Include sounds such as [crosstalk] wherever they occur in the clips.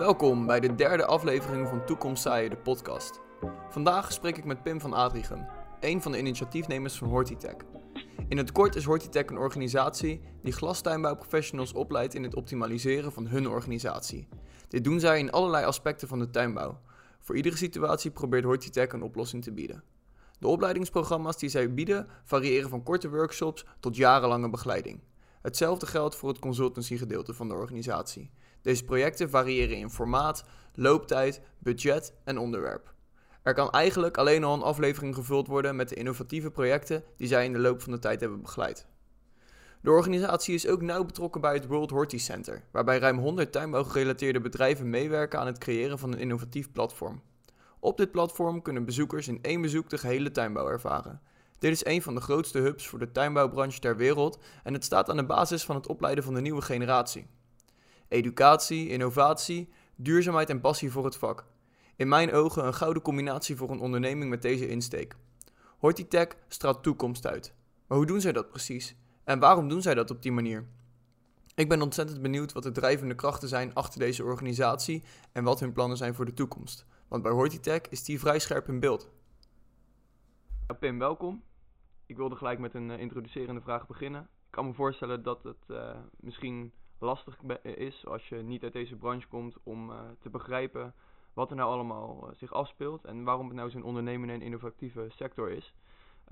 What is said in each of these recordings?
Welkom bij de derde aflevering van Toekomst Saaien, de podcast. Vandaag spreek ik met Pim van Adrichem, een van de initiatiefnemers van Hortitech. In het kort is Hortitech een organisatie die glastuinbouwprofessionals opleidt in het optimaliseren van hun organisatie. Dit doen zij in allerlei aspecten van de tuinbouw. Voor iedere situatie probeert Hortitech een oplossing te bieden. De opleidingsprogramma's die zij bieden variëren van korte workshops tot jarenlange begeleiding. Hetzelfde geldt voor het consultancygedeelte van de organisatie. Deze projecten variëren in formaat, looptijd, budget en onderwerp. Er kan eigenlijk alleen al een aflevering gevuld worden met de innovatieve projecten die zij in de loop van de tijd hebben begeleid. De organisatie is ook nauw betrokken bij het World Horti Center, waarbij ruim 100 tuinbouwgerelateerde bedrijven meewerken aan het creëren van een innovatief platform. Op dit platform kunnen bezoekers in één bezoek de gehele tuinbouw ervaren. Dit is een van de grootste hubs voor de tuinbouwbranche ter wereld en het staat aan de basis van het opleiden van de nieuwe generatie. Educatie, innovatie, duurzaamheid en passie voor het vak. In mijn ogen een gouden combinatie voor een onderneming met deze insteek. Hortitech straalt toekomst uit. Maar hoe doen zij dat precies? En waarom doen zij dat op die manier? Ik ben ontzettend benieuwd wat de drijvende krachten zijn achter deze organisatie en wat hun plannen zijn voor de toekomst. Want bij Hortitech is die vrij scherp in beeld. Pim, welkom. Ik wilde gelijk met een uh, introducerende vraag beginnen. Ik kan me voorstellen dat het uh, misschien lastig is als je niet uit deze branche komt om uh, te begrijpen wat er nou allemaal zich afspeelt en waarom het nou zo'n ondernemende en innovatieve sector is.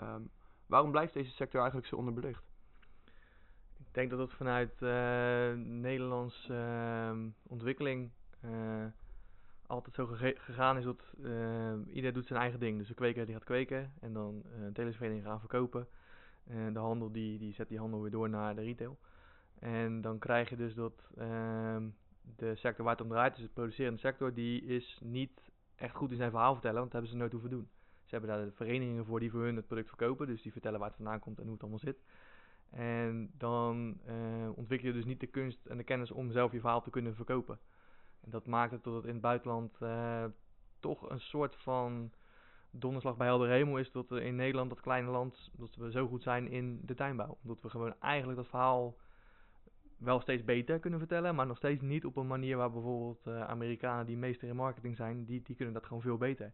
Um, waarom blijft deze sector eigenlijk zo onderbelicht? Ik denk dat het vanuit Nederlands ehm, ontwikkeling altijd zo gegaan is dat uh, ieder doet zijn eigen ding. Dus de kweker die gaat kweken en dan uh, televisvereniging gaan verkopen. En de handel die, die zet die handel weer door naar de retail. En dan krijg je dus dat uh, de sector waar het om draait, dus de producerende sector, die is niet echt goed in zijn verhaal vertellen, want dat hebben ze nooit hoeven doen. Ze hebben daar de verenigingen voor die voor hun het product verkopen, dus die vertellen waar het vandaan komt en hoe het allemaal zit. En dan uh, ontwikkel je dus niet de kunst en de kennis om zelf je verhaal te kunnen verkopen. En dat maakt het tot het in het buitenland uh, toch een soort van donderslag bij helder hemel is. Dat in Nederland, dat kleine land, dat we zo goed zijn in de tuinbouw. Omdat we gewoon eigenlijk dat verhaal wel steeds beter kunnen vertellen, maar nog steeds niet op een manier waar bijvoorbeeld uh, Amerikanen die meester in marketing zijn, die, die kunnen dat gewoon veel beter.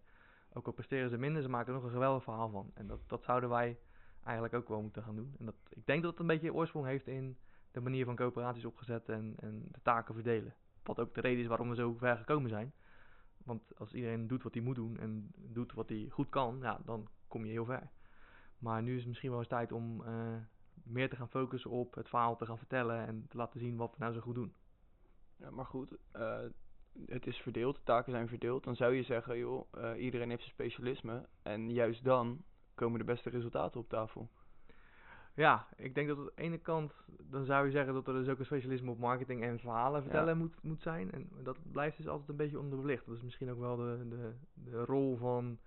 Ook al presteren ze minder, ze maken er nog een geweldig verhaal van. En dat, dat zouden wij eigenlijk ook wel moeten gaan doen. En dat, ik denk dat het een beetje oorsprong heeft in de manier van coöperaties opgezet en, en de taken verdelen. Wat ook de reden is waarom we zo ver gekomen zijn. Want als iedereen doet wat hij moet doen en doet wat hij goed kan, ja, dan kom je heel ver. Maar nu is het misschien wel eens tijd om uh, meer te gaan focussen op het verhaal te gaan vertellen en te laten zien wat we nou zo goed doen. Ja, maar goed, uh, het is verdeeld, de taken zijn verdeeld. Dan zou je zeggen, joh, uh, iedereen heeft zijn specialisme. En juist dan komen de beste resultaten op tafel. Ja, ik denk dat aan de ene kant, dan zou je zeggen dat er dus ook een specialisme op marketing en verhalen vertellen moet, moet zijn. En dat blijft dus altijd een beetje onderbelicht. Dat is misschien ook wel de, de, de rol van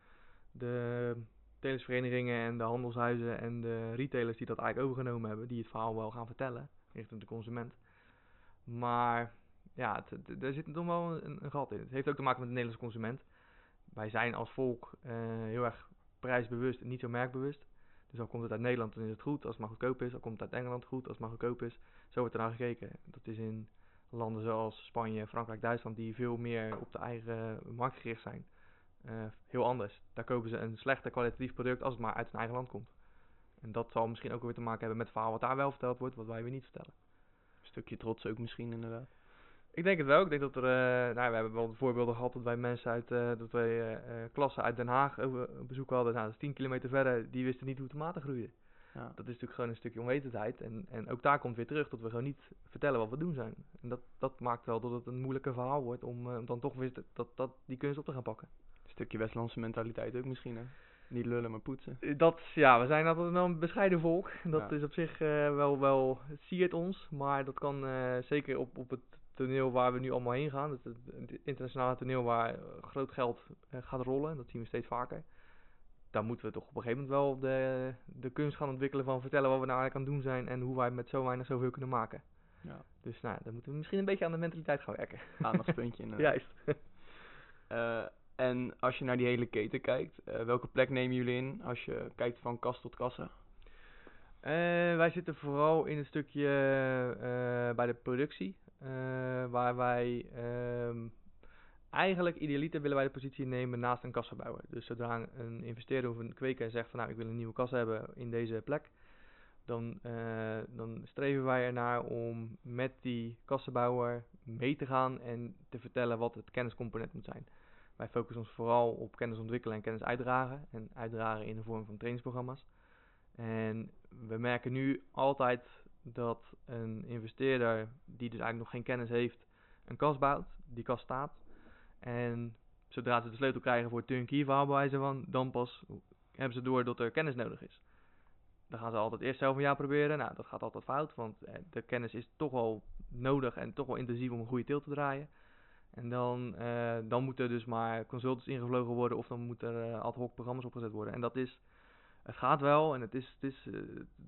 de telersverenigingen en de handelshuizen en de retailers die dat eigenlijk overgenomen hebben. Die het verhaal wel gaan vertellen richting de consument. Maar ja, er zit toch wel een, gat in. Het heeft ook te maken met de Nederlandse consument. Wij zijn als volk uh, heel erg prijsbewust en niet zo merkbewust. Dus al komt het uit Nederland, dan is het goed. Als het maar goedkoop is, al komt het uit Engeland goed. Als het maar goedkoop is, zo wordt er naar gekeken. Dat is in landen zoals Spanje, Frankrijk, Duitsland, die veel meer op de eigen markt gericht zijn. Uh, heel anders. Daar kopen ze een slechter kwalitatief product als het maar uit hun eigen land komt. En dat zal misschien ook weer te maken hebben met het verhaal wat daar wel verteld wordt, wat wij weer niet vertellen. Een stukje trots ook misschien inderdaad. Ik denk het wel. Ik denk dat er, uh, nou, we hebben wel voorbeelden gehad dat wij mensen uit, uh, dat wij klassen uit Den Haag over bezoek hadden. Nou, dat is 10 kilometer verder, die wisten niet hoe tomaten groeien. Ja. Dat is natuurlijk gewoon een stukje onwetendheid. En, en ook daar komt weer terug dat we gewoon niet vertellen wat we doen zijn. En dat, dat maakt wel dat het een moeilijker verhaal wordt om, om dan toch weer dat, dat, die kunst op te gaan pakken. Stukje Westlandse mentaliteit ook misschien, hè? Niet lullen, maar poetsen. Dat, ja, we zijn altijd wel een bescheiden volk. [laughs] Dat ja. is op zich wel, wel, het siert ons. Maar dat kan zeker op, op het toneel waar we nu allemaal heen gaan. Het, het internationale toneel waar groot geld uh, gaat rollen. Dat zien we steeds vaker. Dan moeten we toch op een gegeven moment wel de, de kunst gaan ontwikkelen van vertellen wat we nou eigenlijk aan het doen zijn. En hoe wij met zo weinig zoveel kunnen maken. Ja. Dus nou, dan moeten we misschien een beetje aan de mentaliteit gaan werken. Aandachtspuntje. [laughs] Juist. uh, en als je naar die hele keten kijkt, uh, welke plek nemen jullie in als je kijkt van kast tot kassa? wij zitten vooral in een stukje bij de productie. Waar wij um, eigenlijk idealiter willen wij de positie nemen naast een kassenbouwer. Dus zodra een investeerder of een kweker zegt van nou ik wil een nieuwe kassa hebben in deze plek, dan, dan streven wij ernaar om met die kassenbouwer mee te gaan en te vertellen wat het kenniscomponent moet zijn. Wij focussen ons vooral op kennis ontwikkelen en kennis uitdragen. En uitdragen in de vorm van trainingsprogramma's. En we merken nu altijd dat een investeerder die dus eigenlijk nog geen kennis heeft, een kas bouwt, die kas staat. En zodra ze de sleutel krijgen voor turnkey verhaal bij van, dan pas hebben ze door dat er kennis nodig is. Dan gaan ze altijd eerst zelf een jaar proberen. Nou, dat gaat altijd fout, want eh, de kennis is toch wel nodig en toch wel intensief om een goede til te draaien. En dan, uh, dan moeten er dus maar consultants ingevlogen worden of dan moeten er uh, ad hoc programma's opgezet worden. En dat is, het gaat wel en het is, het is, uh,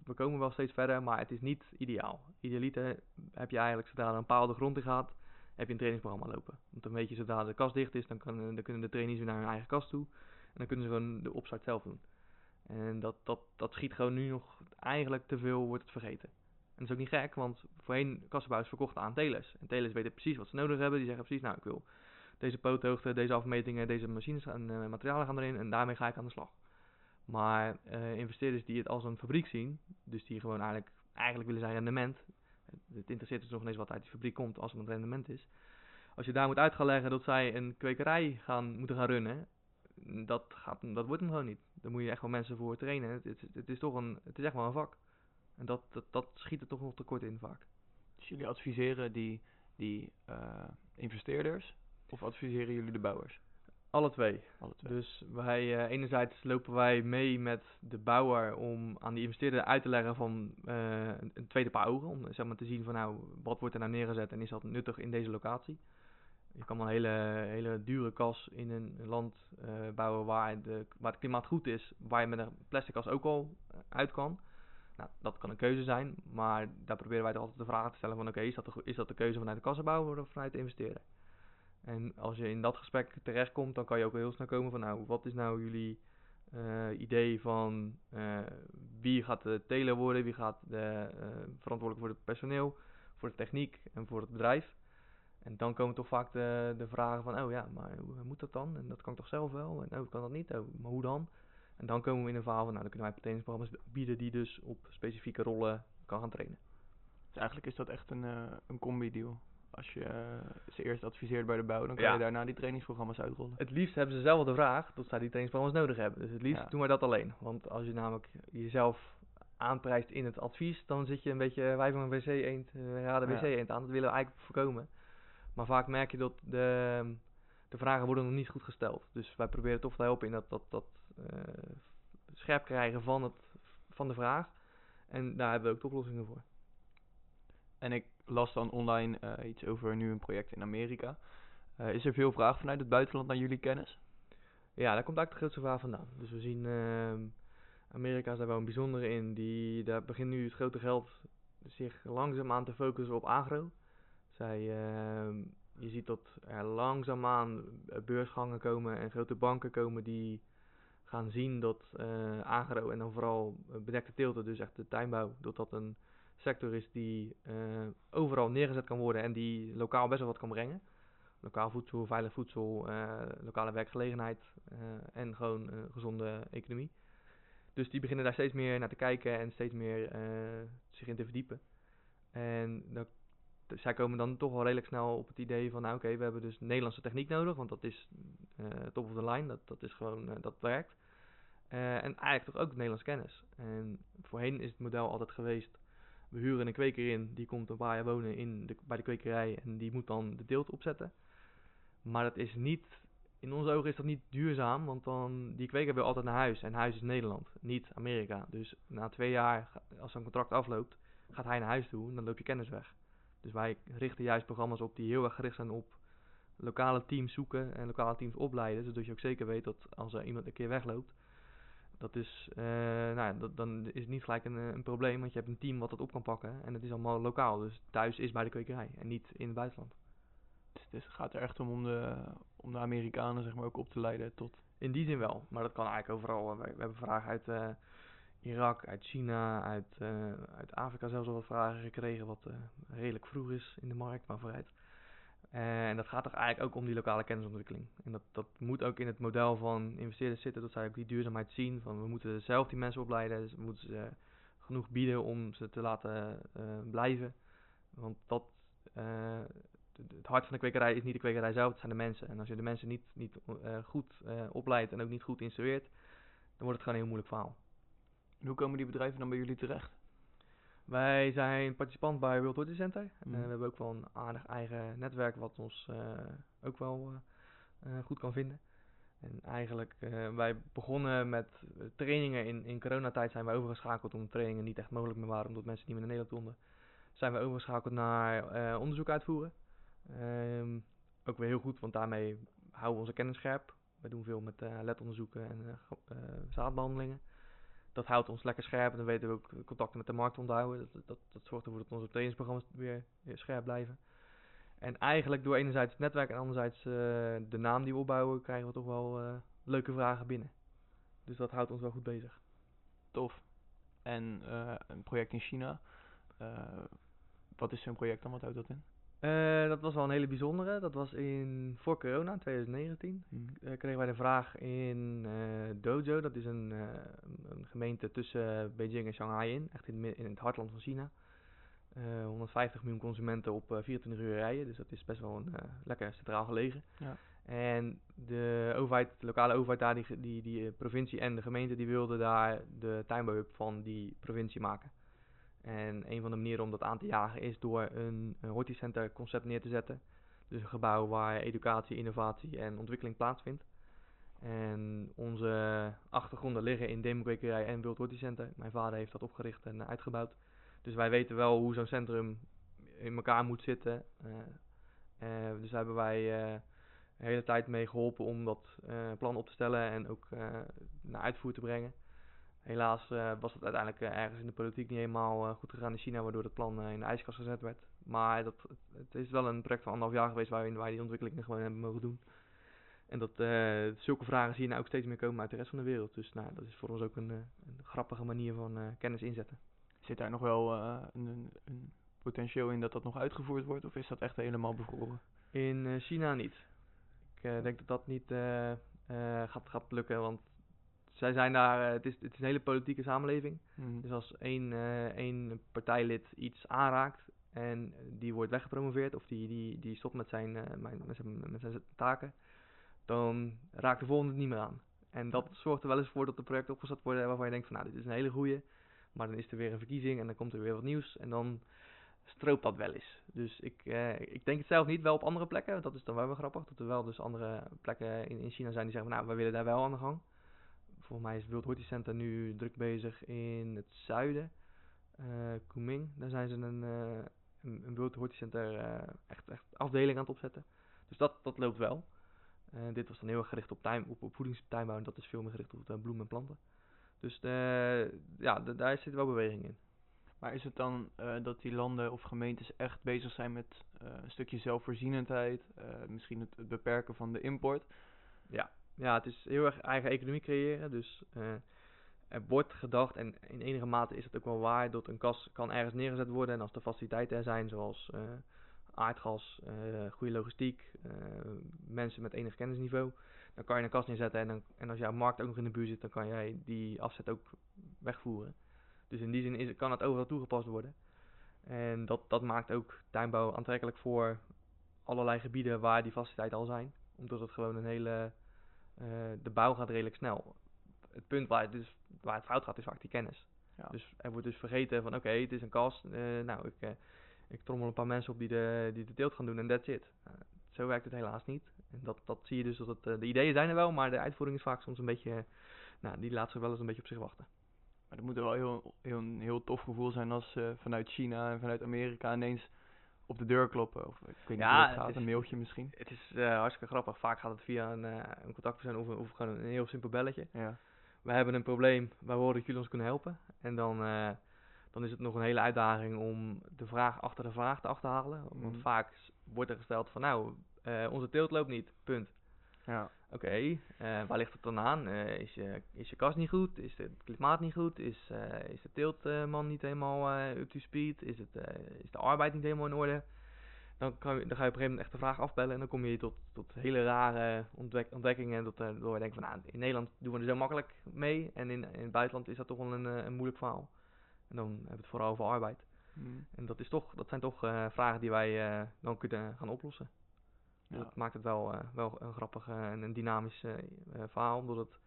we komen wel steeds verder, maar het is niet ideaal. Idealiter heb je eigenlijk, zodra er een paal de grond in gaat, heb je een trainingsprogramma lopen. Want dan weet je, zodra de kast dicht is, dan, kan, dan kunnen de trainees weer naar hun eigen kast toe. En dan kunnen ze gewoon de opstart zelf doen. En dat, dat, dat schiet gewoon nu nog eigenlijk te veel, wordt het vergeten. Dat is ook niet gek, want voorheen kassenbouwers verkochten aan telers. En telers weten precies wat ze nodig hebben. Die zeggen precies, nou ik wil deze poothoogte, deze afmetingen, deze machines en uh, materialen gaan erin. En daarmee ga ik aan de slag. Maar uh, investeerders die het als een fabriek zien, dus die gewoon eigenlijk, eigenlijk willen zijn rendement. Het interesseert dus nog eens wat uit die fabriek komt als het een rendement is. Als je daar moet uit gaan leggen dat zij een kwekerij gaan, moeten gaan runnen, dat, gaat, dat wordt hem gewoon niet. Daar moet je echt wel mensen voor trainen. Het, is toch een, het is echt wel een vak. En dat, dat, dat schiet er toch nog tekort in vaak. Dus jullie adviseren die, die uh, investeerders of adviseren jullie de bouwers? Alle twee. Alle twee. Dus wij, uh, enerzijds lopen wij mee met de bouwer om aan die investeerder uit te leggen van uh, een tweede paar ogen. Om zeg maar, te zien van nou, wat wordt er nou neergezet en is dat nuttig in deze locatie. Je kan wel een hele, hele dure kas in een land uh, bouwen waar, de, waar het klimaat goed is, waar je met een plastic kas ook al uit kan. Nou, dat kan een keuze zijn, maar daar proberen wij altijd de vraag te stellen van oké, is, dat de, is dat de keuze vanuit de kassenbouwer of vanuit de investeerder? En als je in dat gesprek terechtkomt, dan kan je ook heel snel komen van nou, wat is nou jullie uh, idee van uh, wie gaat de teler worden, wie gaat de, uh, verantwoordelijk voor het personeel, voor de techniek en voor het bedrijf. En dan komen toch vaak de, de vragen van, oh ja, maar hoe moet dat dan? En dat kan ik toch zelf wel? En oh, kan dat niet? Oh, maar hoe dan? En dan komen we in een verhaal van, nou, dan kunnen wij trainingsprogramma's bieden die dus op specifieke rollen kan gaan trainen. Dus eigenlijk is dat echt een, uh, een combi-deal. Als je uh, ze eerst adviseert bij de bouw, dan kan ja. je daarna die trainingsprogramma's uitrollen. Het liefst hebben ze zelf de vraag dat zij die trainingsprogramma's nodig hebben. Dus het liefst ja. doen wij dat alleen. Want als je namelijk jezelf aanprijst in het advies, dan zit je een beetje wij van een wc-eend, uh, ja, de wc-eend aan. Dat willen we eigenlijk voorkomen. Maar vaak merk je dat de, de vragen worden nog niet goed gesteld. Dus wij proberen toch te helpen in dat, dat, dat scherp krijgen van, het, van de vraag. En daar hebben we ook oplossingen voor. En ik las dan online uh, iets over nu een project in Amerika. Uh, is er veel vraag vanuit het buitenland naar jullie kennis? Ja, daar komt eigenlijk de grootste vraag vandaan. Dus we zien uh, Amerika is daar wel een bijzondere in. Die, daar begint nu het grote geld zich langzaam aan te focussen op agro. Zij, je ziet dat er langzaamaan beursgangen komen en grote banken komen die gaan zien dat uh, agro en dan vooral bedekte teelten, dus echt de tuinbouw, dat dat een sector is die uh, overal neergezet kan worden en die lokaal best wel wat kan brengen. Lokaal voedsel, veilig voedsel, lokale werkgelegenheid en gewoon gezonde economie. Dus die beginnen daar steeds meer naar te kijken en steeds meer zich in te verdiepen. En dan zij komen dan toch wel redelijk snel op het idee van, nou oké, we hebben dus Nederlandse techniek nodig, want dat is uh, top of the line, dat, dat is gewoon, uh, dat werkt. Uh, en eigenlijk toch ook Nederlands kennis. En voorheen is het model altijd geweest, we huren een kweker in, die komt een paar jaar wonen in de, bij de kwekerij en die moet dan de deelt opzetten. Maar dat is niet, in onze ogen is dat niet duurzaam, want dan, die kweker wil altijd naar huis en huis is Nederland, niet Amerika. Dus na twee jaar, als zo'n contract afloopt, gaat hij naar huis toe en dan loop je kennis weg. Dus wij richten juist programma's op die heel erg gericht zijn op lokale teams zoeken en lokale teams opleiden. Zodat je ook zeker weet dat als er iemand een keer wegloopt, dat is, uh, nou, dat, dan is het niet gelijk een, een, probleem, want je hebt een team wat dat op kan pakken. En het is allemaal lokaal, dus thuis is bij de kwekerij en niet in het buitenland. Dus, dus het gaat er echt om om de, om de Amerikanen zeg maar, ook op te leiden tot... In die zin wel, maar dat kan eigenlijk overal. We, we hebben vragen uit... Uh, Irak, uit China, uit, uh, uit Afrika zelfs al wat vragen gekregen, wat uh, redelijk vroeg is in de markt, maar vooruit. En dat gaat toch eigenlijk ook om die lokale kennisontwikkeling. En dat, dat moet ook in het model van investeerders zitten, dat zij ook die duurzaamheid zien. Van we moeten zelf die mensen opleiden, dus we moeten ze genoeg bieden om ze te laten blijven. Want dat, het hart van de kwekerij is niet de kwekerij zelf, het zijn de mensen. En als je de mensen niet, niet goed opleidt en ook niet goed instrueert, dan wordt het gewoon een heel moeilijk verhaal. En hoe komen die bedrijven dan bij jullie terecht? Wij zijn participant bij World Hockey Center. Mm. we hebben ook wel een aardig eigen netwerk wat ons uh, ook wel uh, goed kan vinden. En eigenlijk, wij begonnen met trainingen in, in coronatijd zijn wij overgeschakeld omdat trainingen niet echt mogelijk meer waren omdat mensen niet meer naar Nederland konden. Zijn we overgeschakeld naar onderzoek uitvoeren. Um, ook weer heel goed, want daarmee houden we onze kennis scherp. We doen veel met ledonderzoeken en zaadbehandelingen dat houdt ons lekker scherp. En dan weten we ook contacten met de markt onthouden. Dat, dat, dat zorgt ervoor dat onze trainingsprogramma's weer, weer scherp blijven. En eigenlijk door enerzijds het netwerk en anderzijds uh, de naam die we opbouwen, krijgen we toch wel uh, leuke vragen binnen. Dus dat houdt ons wel goed bezig. Tof. En uh, een project in China. wat is zo'n project dan? Wat houdt dat in? Uh, dat was wel een hele bijzondere. Dat was in, voor corona, 2019. Mm. Uh, kregen wij de vraag in uh, Dojo. Dat is een, een, gemeente tussen Beijing en Shanghai in. Echt in, in het hartland van China. 150 miljoen consumenten op 24 uur rijden. Dus dat is best wel een, lekker centraal gelegen. Ja. En de overheid, de lokale overheid daar, die, die, die provincie en de gemeente, die wilden daar de tuinbouwhub van die provincie maken. En een van de manieren om dat aan te jagen is door een, een horticenter concept neer te zetten. Dus een gebouw waar educatie, innovatie en ontwikkeling plaatsvindt. En onze achtergronden liggen in Demokwekerij en Wild Horticenter. Mijn vader heeft dat opgericht en uitgebouwd. Dus wij weten wel hoe zo'n centrum in elkaar moet zitten. Uh, uh, dus daar hebben wij uh, de hele tijd mee geholpen om dat plan op te stellen en ook naar uitvoer te brengen. Helaas uh, was het uiteindelijk uh, ergens in de politiek niet helemaal uh, goed gegaan in China, waardoor het plan in de ijskast gezet werd. Maar dat, het is wel een project van anderhalf jaar geweest waarin wij die ontwikkelingen gewoon hebben mogen doen. En dat zulke vragen zie je nou ook steeds meer komen uit de rest van de wereld. Dus nou, dat is voor ons ook een, een grappige manier van kennis inzetten. Zit daar nog wel een, een, potentieel in dat dat nog uitgevoerd wordt, of is dat echt helemaal bevroren? In China niet. Ik denk dat dat niet gaat, gaat lukken, want zij zijn daar, uh, het, is, het is een hele politieke samenleving. Mm. Dus als één, uh, één partijlid iets aanraakt en die wordt weggepromoveerd of die, die, die stopt met zijn, uh, met, zijn, met zijn taken, dan raakt de volgende het niet meer aan. En dat zorgt er wel eens voor dat de projecten opgezet worden waarvan je denkt van nou dit is een hele goeie, maar dan is er weer een verkiezing en dan komt er weer wat nieuws en dan stroopt dat wel eens. Dus ik, ik denk het zelf niet, wel op andere plekken, dat is dan wel weer grappig, dat er wel dus andere plekken in, in China zijn die zeggen van nou we willen daar wel aan de gang. Volgens mij is Wild Horti Center nu druk bezig in het zuiden. Uh, Kunming, daar zijn ze een, uh, een, Horti Center uh, echt, echt afdeling aan het opzetten. Dus dat, dat loopt wel. dit was dan heel erg gericht op, tuin, op, op voedingstuinbouw en dat is veel meer gericht op bloemen en planten. Dus ja, daar zit wel beweging in. Maar is het dan dat die landen of gemeentes echt bezig zijn met een stukje zelfvoorzienendheid, misschien het, het, beperken van de import? Ja, ja, het is heel erg eigen economie creëren. Dus uh, er wordt gedacht, en in enige mate is het ook wel waar, dat een kas kan ergens neergezet worden. En als de faciliteiten er zijn, zoals uh, aardgas, uh, goede logistiek, mensen met enig kennisniveau, dan kan je een kas neerzetten. En, dan, en als jouw markt ook nog in de buurt zit, dan kan jij die afzet ook wegvoeren. Dus in die zin is, kan het overal toegepast worden. En dat, dat maakt ook tuinbouw aantrekkelijk voor allerlei gebieden waar die faciliteiten al zijn. Omdat het gewoon een hele de bouw gaat redelijk snel. Het punt waar het, dus, waar het fout gaat is vaak die kennis. Ja. Dus er wordt dus vergeten van oké, het is een kast. Uh, nou, ik, uh, ik trommel een paar mensen op die de, die de teelt gaan doen en that's it. zo werkt het helaas niet. En dat, dat zie je dus dat het, de ideeën zijn er wel, maar de uitvoering is vaak soms een beetje, nou, die laat zich wel eens een beetje op zich wachten. Maar dat moet wel heel, heel, een heel tof gevoel zijn als vanuit China en vanuit Amerika ineens op de deur kloppen. Of ik weet niet ja, hoe het gaat, een mailtje misschien. Het is uh, hartstikke grappig. Vaak gaat het via een, uh, een contactpersoon of, of gewoon een heel simpel belletje. Ja. We hebben een probleem, wij horen dat jullie ons kunnen helpen. En dan, uh, dan is het nog een hele uitdaging om de vraag achter de vraag te achterhalen. Want mhm. vaak wordt er gesteld van nou, onze teelt loopt niet, punt. Ja. Oké, okay, waar ligt het dan aan? is, je, is je kast niet goed? Is het klimaat niet goed? Is, is de teeltman niet helemaal up to speed? Is, het, is de arbeid niet helemaal in orde? dan, kan je, dan ga je op een gegeven moment echt de vraag afbellen en dan kom je tot, tot hele rare ontdek, ontdekkingen. Dat, uh, door je denkt van nou, in Nederland doen we er zo makkelijk mee en in, in het buitenland is dat toch wel een, een moeilijk verhaal. En dan hebben we het vooral over arbeid. Mm. En dat, is toch, dat zijn toch uh, vragen die wij dan kunnen gaan oplossen. Ja. Dat maakt het wel, wel een grappig en een dynamisch verhaal, omdat het,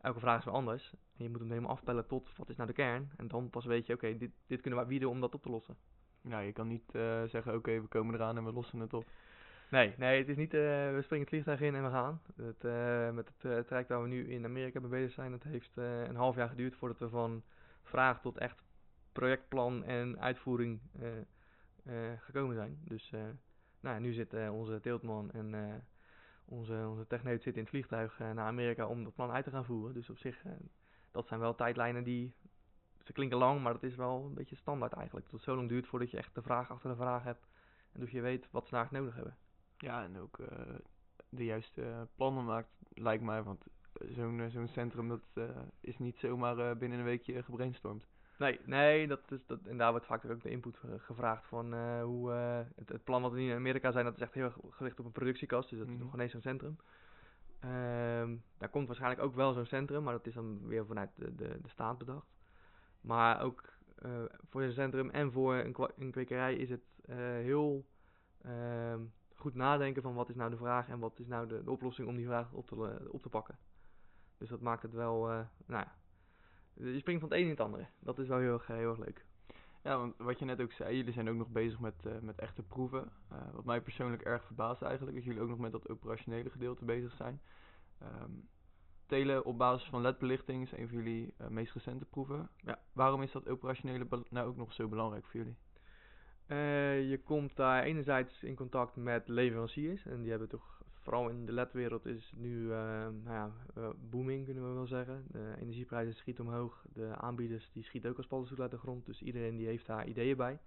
elke vraag is weer anders. En je moet hem helemaal afbellen tot wat is nou de kern. En dan pas weet je, oké, dit, dit kunnen wij wie doen om dat op te lossen. Nou, je kan niet uh, zeggen, oké, we komen eraan en we lossen het op. Nee, nee, het is niet, uh, we springen het vliegtuig in en we gaan. Het, uh, met het traject waar we nu in Amerika mee bezig zijn, dat heeft een half jaar geduurd voordat we van vraag tot echt projectplan en uitvoering gekomen zijn. Dus nou, nu zit onze teeltman en onze, onze techneut zit in het vliegtuig naar Amerika om dat plan uit te gaan voeren. Dus op zich, dat zijn wel tijdlijnen die ze klinken lang, maar dat is wel een beetje standaard eigenlijk. Dat het zo lang duurt voordat je echt de vraag achter de vraag hebt. En dat je weet wat ze eigenlijk nodig hebben. Ja, en ook de juiste plannen maakt, lijkt mij. Want zo'n zo'n centrum dat is niet zomaar binnen een weekje gebrainstormd. Nee, nee, dat is, dat, en daar wordt vaak ook de input gevraagd van hoe het, het, plan wat we nu in Amerika zijn, dat is echt heel erg gericht op een productiekast. Dus dat mm is nog ineens zo'n centrum. Um, daar komt waarschijnlijk ook wel zo'n centrum, maar dat is dan weer vanuit de, de, de staat bedacht. Maar ook uh, voor een centrum en voor een, een kwekerij is het heel uh, goed nadenken van wat is nou de vraag en wat is nou de, de oplossing om die vraag op te, op te pakken. Dus dat maakt het wel, nou ja, je springt van het een in het andere. Dat is wel heel erg, heel erg leuk. Ja, want wat je net ook zei, jullie zijn ook nog bezig met, met echte proeven. wat mij persoonlijk erg verbaast eigenlijk, is jullie ook nog met dat operationele gedeelte bezig zijn. Um, telen op basis van LED-belichting is een van jullie uh, meest recente proeven. Ja. Waarom is dat operationele nou ook nog zo belangrijk voor jullie? Je komt daar enerzijds in contact met leveranciers. En die hebben toch, vooral in de LED-wereld is het nu uh, nou ja, booming kunnen we wel zeggen. De energieprijzen schieten omhoog. De aanbieders die schieten ook als paddenstoel uit de grond. Dus iedereen die heeft daar ideeën bij.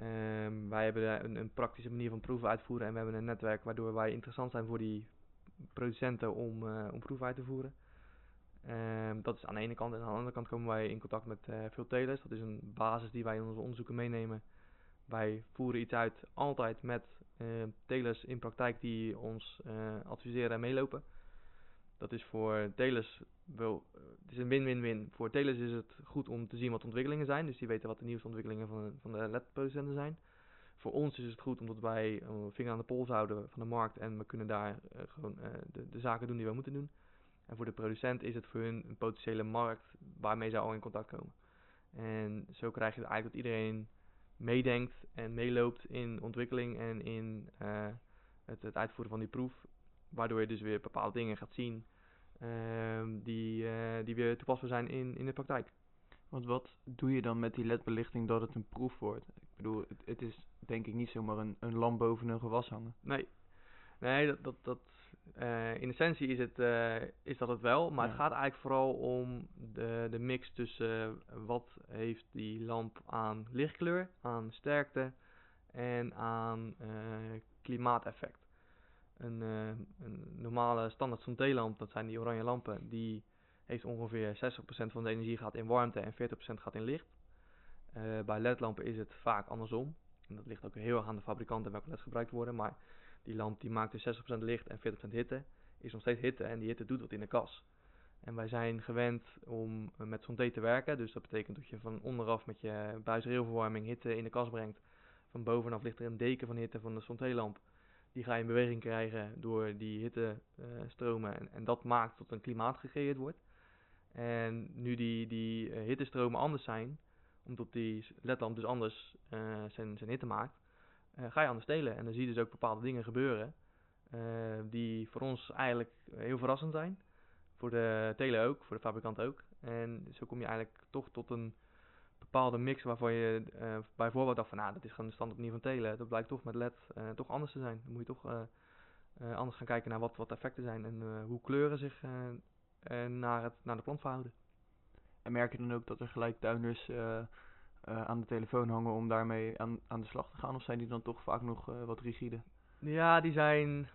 Um, wij hebben een, een praktische manier van proeven uitvoeren. En we hebben een netwerk waardoor wij interessant zijn voor die producenten om, uh, om proeven uit te voeren. Um, dat is aan de ene kant. En aan de andere kant komen wij in contact met veel telers. Dat is een basis die wij in onze onderzoeken meenemen. Wij voeren iets uit altijd met telers in praktijk die ons adviseren en meelopen. Dat is voor telers wel, het is een win-win-win. Voor telers is het goed om te zien wat de ontwikkelingen zijn. Dus die weten wat de nieuwste ontwikkelingen van, van de LED-producenten zijn voor ons is het goed omdat wij een vinger aan de pols houden van de markt en we kunnen daar gewoon de, de, zaken doen die we moeten doen. En voor de producent is het voor hun een potentiële markt waarmee zij al in contact komen. En zo krijg je eigenlijk dat iedereen meedenkt en meeloopt in ontwikkeling en in uh, het, het, uitvoeren van die proef. Waardoor je dus weer bepaalde dingen gaat zien die, die weer toepasbaar zijn in, in de praktijk. Want wat doe je dan met die ledbelichting dat het een proef wordt? Ik bedoel, het, het is denk ik niet zomaar een, een lamp boven een gewas hangen. Nee, nee dat, dat, dat, uh, in essentie is, het, uh, is dat het wel. Maar Ja. het gaat eigenlijk vooral om de, de mix tussen wat heeft die lamp aan lichtkleur, aan sterkte en aan eh, klimaateffect. Een, eh, een normale standaard zonteelamp, dat zijn die oranje lampen, die heeft ongeveer 60% van de energie gaat in warmte en 40% gaat in licht. Eh, bij ledlampen is het vaak andersom. En dat ligt ook heel erg aan de fabrikant en welke leds gebruikt worden. Maar die lamp die maakt dus 60% licht en 40% hitte. Is nog steeds hitte en die hitte doet wat in de kas. En wij zijn gewend om eh, met zonté te werken. Dus dat betekent dat je van onderaf met je buisrailverwarming hitte in de kas brengt. Van bovenaf ligt er een deken van hitte van de zontélamp. Die ga je in beweging krijgen door die hittestromen. stromen en, en dat maakt dat een klimaat gecreëerd wordt. En nu die, die uh, hittestromen anders zijn, omdat die ledlamp dus anders zijn, zijn hitte maakt, ga je anders telen. En dan zie je dus ook bepaalde dingen gebeuren die voor ons eigenlijk heel verrassend zijn. Voor de teler ook, voor de fabrikant ook. En zo kom je eigenlijk toch tot een bepaalde mix waarvan je bijvoorbeeld dacht van, nou, dat is gewoon de standaard manier van telen. Dat blijkt toch met LED toch anders te zijn. Dan moet je toch anders gaan kijken naar wat, wat effecten zijn en hoe kleuren zich naar, het, naar de plant verhouden. En merk je dan ook dat er gelijk tuinders uh, uh, aan de telefoon hangen om daarmee aan, aan de slag te gaan? Of zijn die dan toch vaak nog uh, wat rigide? Ja, die zijn...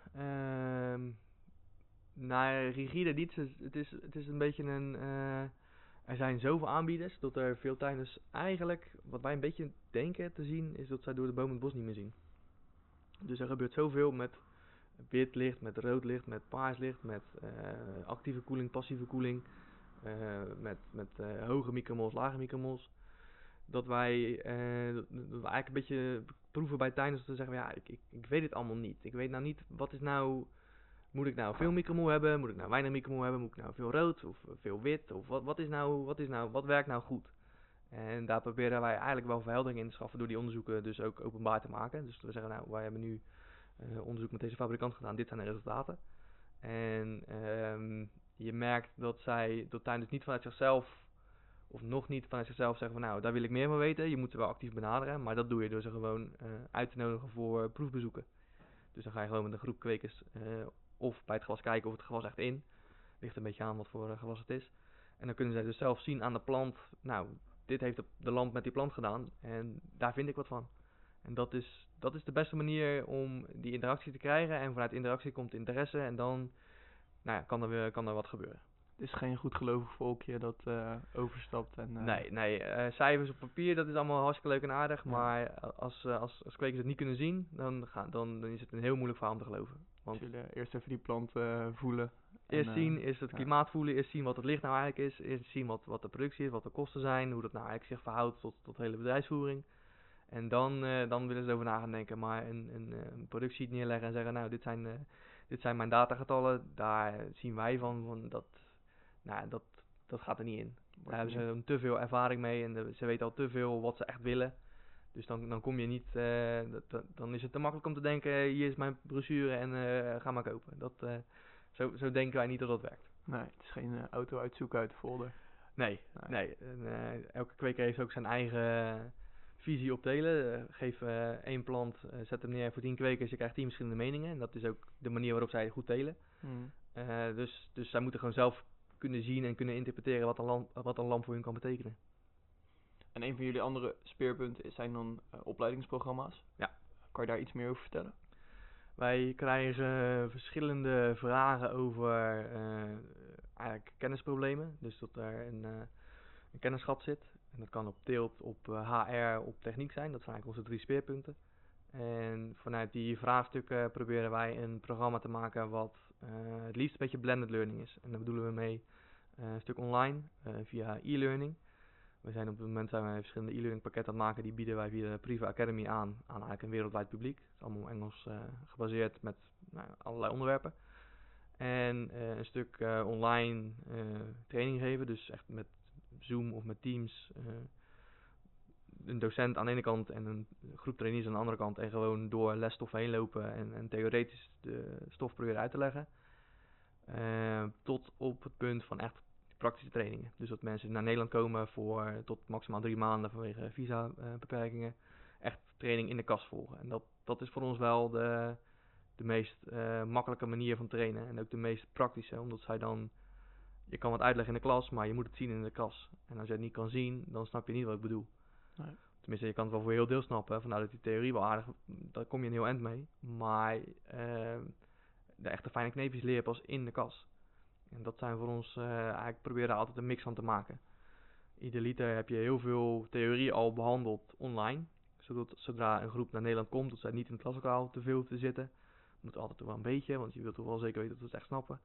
nou, rigide niet. Het is, het is een beetje een... er zijn zoveel aanbieders dat er veel tuinders eigenlijk... Wat wij een beetje denken te zien, is dat zij door de bomen het bos niet meer zien. Dus er gebeurt zoveel met wit licht, met rood licht, met paars licht, met eh, actieve koeling, passieve koeling, eh, met, met eh, hoge micromols, lage micromols. Dat wij, eh, dat we eigenlijk een beetje proeven bij tijdens te zeggen, ja, ik, ik, ik weet het allemaal niet. Ik weet nou niet, wat is nou, moet ik nou veel micromol hebben, moet ik nou weinig micromol hebben, moet ik nou veel rood of veel wit, of wat, wat is nou, wat is nou, wat werkt nou goed? En daar proberen wij eigenlijk wel verheldering in te schaffen door die onderzoeken dus ook openbaar te maken. Dus we zeggen, nou, wij hebben nu eh, onderzoek met deze fabrikant gedaan, dit zijn de resultaten. En ehm, je merkt dat zij dat tuinders niet vanuit zichzelf, of nog niet vanuit zichzelf zeggen van nou, daar wil ik meer van weten. Je moet ze wel actief benaderen, maar dat doe je door ze gewoon eh, uit te nodigen voor proefbezoeken. Dus dan ga je gewoon met een groep kwekers eh, of bij het gewas kijken of het gewas echt in. Ligt een beetje aan wat voor eh, gewas het is. En dan kunnen zij dus zelf zien aan de plant, nou, dit heeft de, lamp met die plant gedaan en daar vind ik wat van. En dat is, dat is de beste manier om die interactie te krijgen. En vanuit interactie komt interesse en dan nou ja, kan, er weer, kan er wat gebeuren. Het is geen goed gelovig volkje dat eh, overstapt en... eh, Nee, nee eh, cijfers op papier, dat is allemaal hartstikke leuk en aardig. Ja. Maar als, als, als kwekers het niet kunnen zien, dan, gaan, dan, dan is het een heel moeilijk verhaal om te geloven. Want Want jullie eerst even die plant voelen. en, eerst zien, eerst het ja. klimaat voelen, eerst zien wat het licht nou eigenlijk is. Eerst zien wat, wat de productie is, wat de kosten zijn, hoe dat nou eigenlijk zich verhoudt tot, tot de hele bedrijfsvoering. En dan, dan willen ze erover na gaan denken. Maar een, een, een productsheet neerleggen en zeggen, nou, dit zijn, dit zijn mijn datagetallen. Daar zien wij van, van dat, nou, dat, dat gaat er niet in. Daar hebben ze te veel ervaring mee en de- ze weten al te veel wat ze echt willen. Dus dan, dan kom je niet, eh, dat, dan is het te makkelijk om te denken, hier is mijn brochure en eh, ga maar kopen. Dat, eh, zo, zo denken wij niet dat dat werkt. Nee, het is geen auto uitzoeken uit de folder. Nee, Nee. elke kweker heeft ook zijn eigen visie op telen. Geef één plant, zet hem neer voor tien kwekers, je krijgt tien verschillende meningen. En dat is ook de manier waarop zij goed telen. Hmm. Dus, dus zij moeten gewoon zelf kunnen zien en kunnen interpreteren wat een lamp, wat een lamp voor hun kan betekenen. En een van jullie andere speerpunten zijn dan eh, opleidingsprogramma's. Ja. Kan je daar iets meer over vertellen? Wij krijgen verschillende vragen over eh, eigenlijk kennisproblemen. Dus dat er een, eh, een kennisgat zit. En dat kan op teelt, op eh, HR, op techniek zijn. Dat zijn eigenlijk onze drie speerpunten. En vanuit die vraagstukken proberen wij een programma te maken wat eh, het liefst een beetje blended learning is. En daar bedoelen we mee eh, een stuk online eh, via e-learning. We zijn op het moment zijn wij verschillende e-learning pakketten aan het maken. Die bieden wij via de Priva Academy aan aan eigenlijk een wereldwijd publiek. Het is allemaal Engels eh, gebaseerd met nou, allerlei onderwerpen. En eh, een stuk eh, online eh, training geven. Dus echt met Zoom of met Teams. Een docent aan de ene kant en een groep trainees aan de andere kant. En gewoon door lesstof heen lopen en, en theoretisch de stof proberen uit te leggen. Eh, tot op het punt van echt praktische trainingen. Dus dat mensen naar Nederland komen voor tot maximaal drie maanden vanwege visa-beperkingen. echt training in de kast volgen. En dat, dat is voor ons wel de, de meest eh, makkelijke manier van trainen. En ook de meest praktische, omdat zij dan... Je kan wat uitleggen in de klas, maar je moet het zien in de klas. En als je het niet kan zien, dan snap je niet wat ik bedoel. Tenminste, je kan het wel voor heel deel snappen. Vanuit die theorie wel aardig, daar kom je een heel eind mee. Maar ehm, de echte fijne kneepjes leer je pas in de kas. En dat zijn voor ons, eh, eigenlijk proberen daar altijd een mix van te maken. Idealiter heb je heel veel theorie al behandeld online. Zodat zodra een groep naar Nederland komt, dat zij niet in het klaslokaal te veel te zitten. Moet altijd wel een beetje, want je wilt toch wel zeker weten dat ze het echt snappen.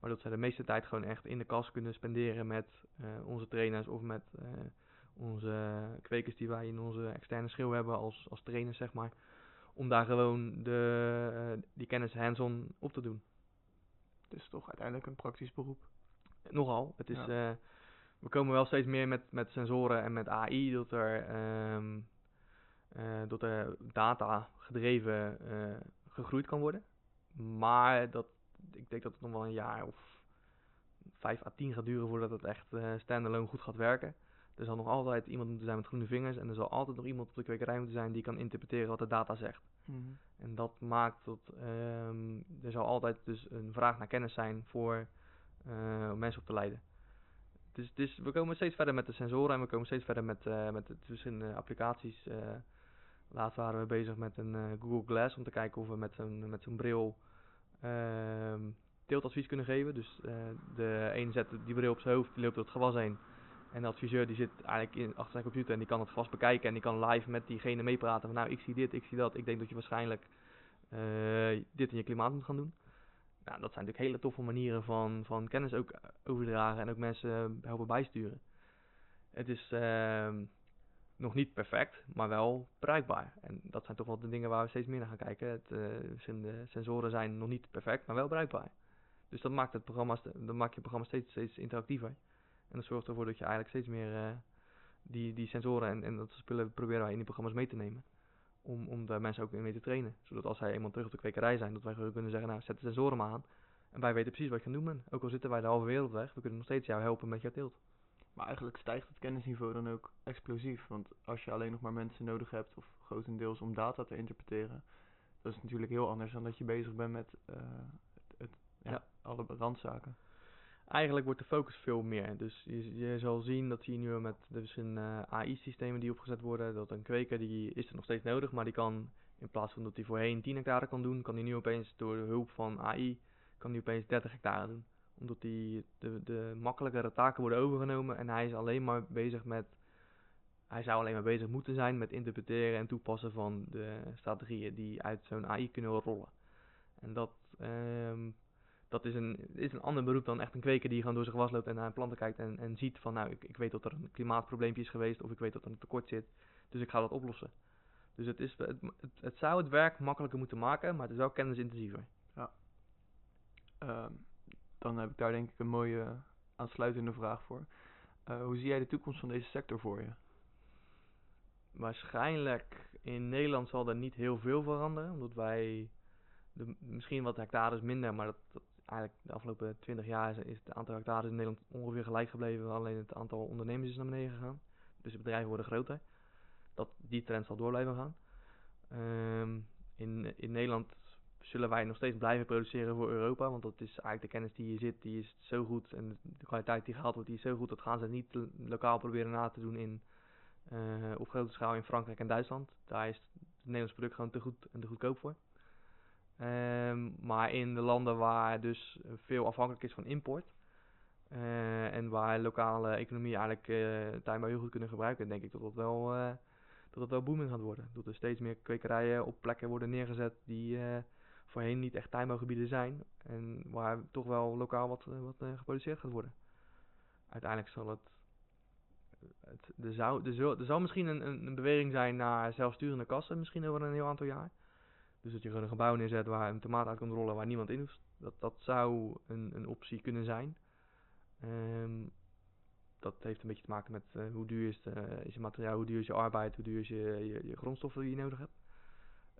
Maar dat zij de meeste tijd gewoon echt in de kas kunnen spenderen met eh, onze trainers of met eh, onze kwekers die wij in onze externe schil hebben als, als trainers, zeg maar. Om daar gewoon de, eh, die kennis hands-on op te doen. Het is toch uiteindelijk een praktisch beroep. Nogal. Het is, Ja. eh, we komen wel steeds meer met, met sensoren en met AI dat er, ehm, eh, dat er data gedreven gegroeid kan worden. Maar dat, ik denk dat het nog wel een jaar of 5 à 10 gaat duren voordat het echt standalone goed gaat werken. Er zal nog altijd iemand moeten zijn met groene vingers en er zal altijd nog iemand op de kwekerij moeten zijn die kan interpreteren wat de data zegt. Mhm. En dat maakt dat ehm, er zal altijd dus een vraag naar kennis zijn voor eh, om mensen op te leiden. Dus, dus we komen steeds verder met de sensoren en we komen steeds verder met, eh, met de verschillende applicaties. eh laatst waren we bezig met een Google Glass om te kijken of we met zo'n met zo'n bril ehm, teeltadvies kunnen geven. Dus de een zet die bril op zijn hoofd, die loopt door het gewas heen. En de adviseur die zit eigenlijk in, achter zijn computer en die kan het gewas bekijken en die kan live met diegene meepraten van nou ik zie dit, ik zie dat, ik denk dat je waarschijnlijk eh, dit in je klimaat moet gaan doen. Nou, dat zijn natuurlijk hele toffe manieren van, van kennis ook overdragen en ook mensen helpen bijsturen. Het is ehm, nog niet perfect, maar wel bereikbaar. En dat zijn toch wel de dingen waar we steeds meer naar gaan kijken. Het, eh, de sensoren zijn nog niet perfect, maar wel bereikbaar. Dus dat maakt, het programma, dat maakt je programma steeds, steeds interactiever. En dat zorgt ervoor dat je eigenlijk steeds meer uh, die, die sensoren en, en dat spullen proberen wij in die programma's mee te nemen. Om, om daar mensen ook mee te trainen. Zodat als zij eenmaal terug op de kwekerij zijn, dat wij kunnen zeggen, nou zet de sensoren maar aan. En wij weten precies wat je gaan doen bent. Ook al zitten wij de halve wereld weg, we kunnen nog steeds jou helpen met jouw teelt. Maar eigenlijk stijgt het kennisniveau dan ook explosief. Want als je alleen nog maar mensen nodig hebt, of grotendeels om data te interpreteren, dat is natuurlijk heel anders dan dat je bezig bent met uh, het, ja, alle randzaken. Eigenlijk wordt de focus veel meer. Dus je, je zal zien dat hier nu met de verschillende uh, AI-systemen die opgezet worden, dat een kweker die is er nog steeds nodig, maar die kan in plaats van dat hij voorheen 10 hectare kan doen, kan hij nu opeens door de hulp van AI, kan hij opeens 30 hectare doen omdat die, de, de makkelijkere taken worden overgenomen en hij is alleen maar bezig met. Hij zou alleen maar bezig moeten zijn met interpreteren en toepassen van de strategieën die uit zo'n AI kunnen rollen. En dat, um, dat is, een, is een ander beroep dan echt een kweker die gewoon door zijn gewas loopt en naar planten kijkt en, en ziet van nou, ik, ik weet dat er een klimaatprobleempje is geweest of ik weet dat er een tekort zit, dus ik ga dat oplossen. Dus het, is, het, het, het zou het werk makkelijker moeten maken, maar het is wel kennisintensiever. Ja. Um, dan heb ik daar denk ik een mooie aansluitende vraag voor. Uh, hoe zie jij de toekomst van deze sector voor je? Waarschijnlijk in Nederland zal er niet heel veel veranderen, omdat wij de, misschien wat hectares minder, maar dat, dat eigenlijk de afgelopen 20 jaar is het aantal hectares in Nederland ongeveer gelijk gebleven, alleen het aantal ondernemers is naar beneden gegaan. Dus de bedrijven worden groter. Dat, die trend zal door blijven gaan. Um, in, in Nederland zullen wij nog steeds blijven produceren voor Europa. Want dat is eigenlijk de kennis die hier zit, die is zo goed. En de kwaliteit die gehaald wordt, die is zo goed. Dat gaan ze niet lokaal proberen na te doen in, uh, op grote schaal in Frankrijk en Duitsland. Daar is het Nederlands product gewoon te goed en te goedkoop voor. Um, maar in de landen waar dus veel afhankelijk is van import. Uh, en waar lokale economie eigenlijk uh, tuinbouw heel goed kunnen gebruiken, denk ik dat dat wel, uh, dat dat wel booming gaat worden. Dat er steeds meer kwekerijen op plekken worden neergezet die voorheen niet echt tuinbouwgebieden zijn. En waar toch wel lokaal wat, eh, wat geproduceerd gaat worden. Uiteindelijk zal het. het er, zou, zal, misschien een, een beweging zijn naar zelfsturende kassen, misschien over een heel aantal jaar. Dus dat je gewoon een gebouw neerzet waar een tomaat uit kan rollen waar niemand in hoeft. Dat, dat zou een, een optie kunnen zijn. Um, dat heeft een beetje te maken met uh, hoe duur is, uh, is je materiaal, hoe duur is je arbeid, hoe duur is je, je, grondstoffen die je nodig hebt.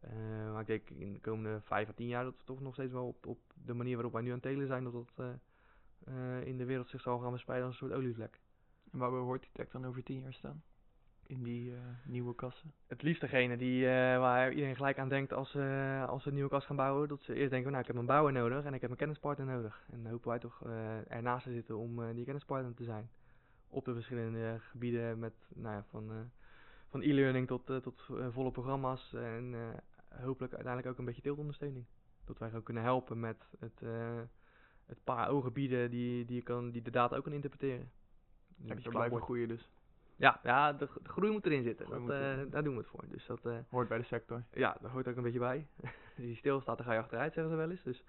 Uh, maar ik denk in de komende 5 à 10 jaar dat we toch nog steeds wel op, op de manier waarop wij nu aan telen zijn, dat dat in de wereld zich zal gaan verspreiden als een soort olievlek. En waar hoort die tech dan over 10 jaar staan? In die nieuwe kassen? Het liefst degene die, waar iedereen gelijk aan denkt als, als ze een nieuwe kast gaan bouwen. Dat ze eerst denken, nou ik heb een bouwer nodig en ik heb een kennispartner nodig. En dan hopen wij toch ernaast te zitten om die kennispartner te zijn. Op de verschillende gebieden met, nou ja, van van e-learning tot, uh, tot uh, volle programma's en uh, hopelijk uiteindelijk ook een beetje teeltondersteuning. Dat wij gewoon kunnen helpen met het, het paar ooggebieden die, die, je kan, die de data ook kan interpreteren. Sector blijven groeien dus. Ja, ja de, de groei moet erin zitten. Dat, daar doen we het voor. Dus dat, hoort bij de sector. Ja, dat hoort ook een beetje bij. [laughs] Als je stilstaat, dan ga je achteruit, zeggen ze wel eens. Dus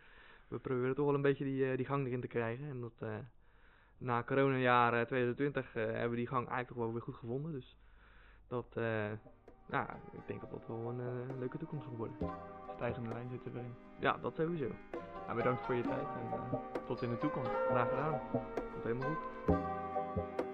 we proberen toch wel een beetje die, die gang erin te krijgen. En dat na coronajaar 2020 hebben we die gang eigenlijk toch wel weer goed gevonden. Dus dat, nou, ik denk dat dat wel een uh, leuke toekomst gaat worden. Stijgende lijn zitten erin. Ja, dat sowieso. Nou, bedankt voor je tijd en uh, tot in de toekomst. Graag gedaan. Komt helemaal goed.